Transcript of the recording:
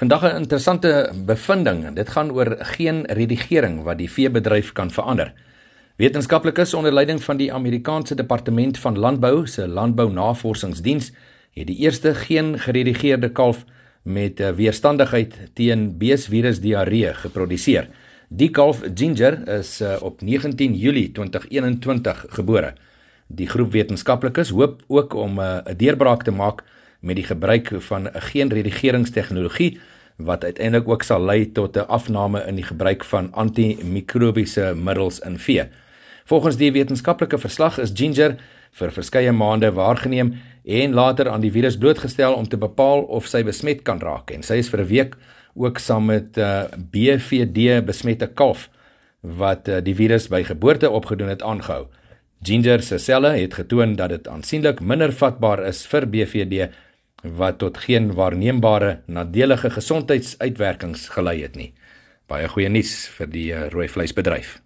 Vandag 'n interessante bevinding. Dit gaan oor geen redigering wat die veebedryf kan verander. Wetenskaplikes onder leiding van die Amerikaanse Departement van Landbou se Landbounavorsingsdiens het die eerste geen geredigeerde kalf met eh, weerstandigheid teen beesvirus diarree geproduseer. Die kalf Ginger is eh, op 19 Julie 2021 gebore. Die groep wetenskaplikes hoop ook om eh, 'n deurbraak te maak met die gebruik van 'n geenredigeringstegnologie wat uiteindelik ook sal lei tot 'n afname in die gebruik van antimikrobiese middels in vee. Volgens die wetenskaplike verslag is ginger vir verskeie maande waargeneem en later aan die virus blootgestel om te bepaal of sy besmet kan raak en sy is vir 'n week ook saam met uh, BVD besmette kalf wat uh, die virus by geboorte opgedoen het aangehou. Ginger se selle het getoon dat dit aansienlik minder vatbaar is vir BVD wat tot geen waarneembare nadelige gesondheidsuitwerkings gelei het nie. Baie goeie nuus vir die eh, rooi vleisbedryf.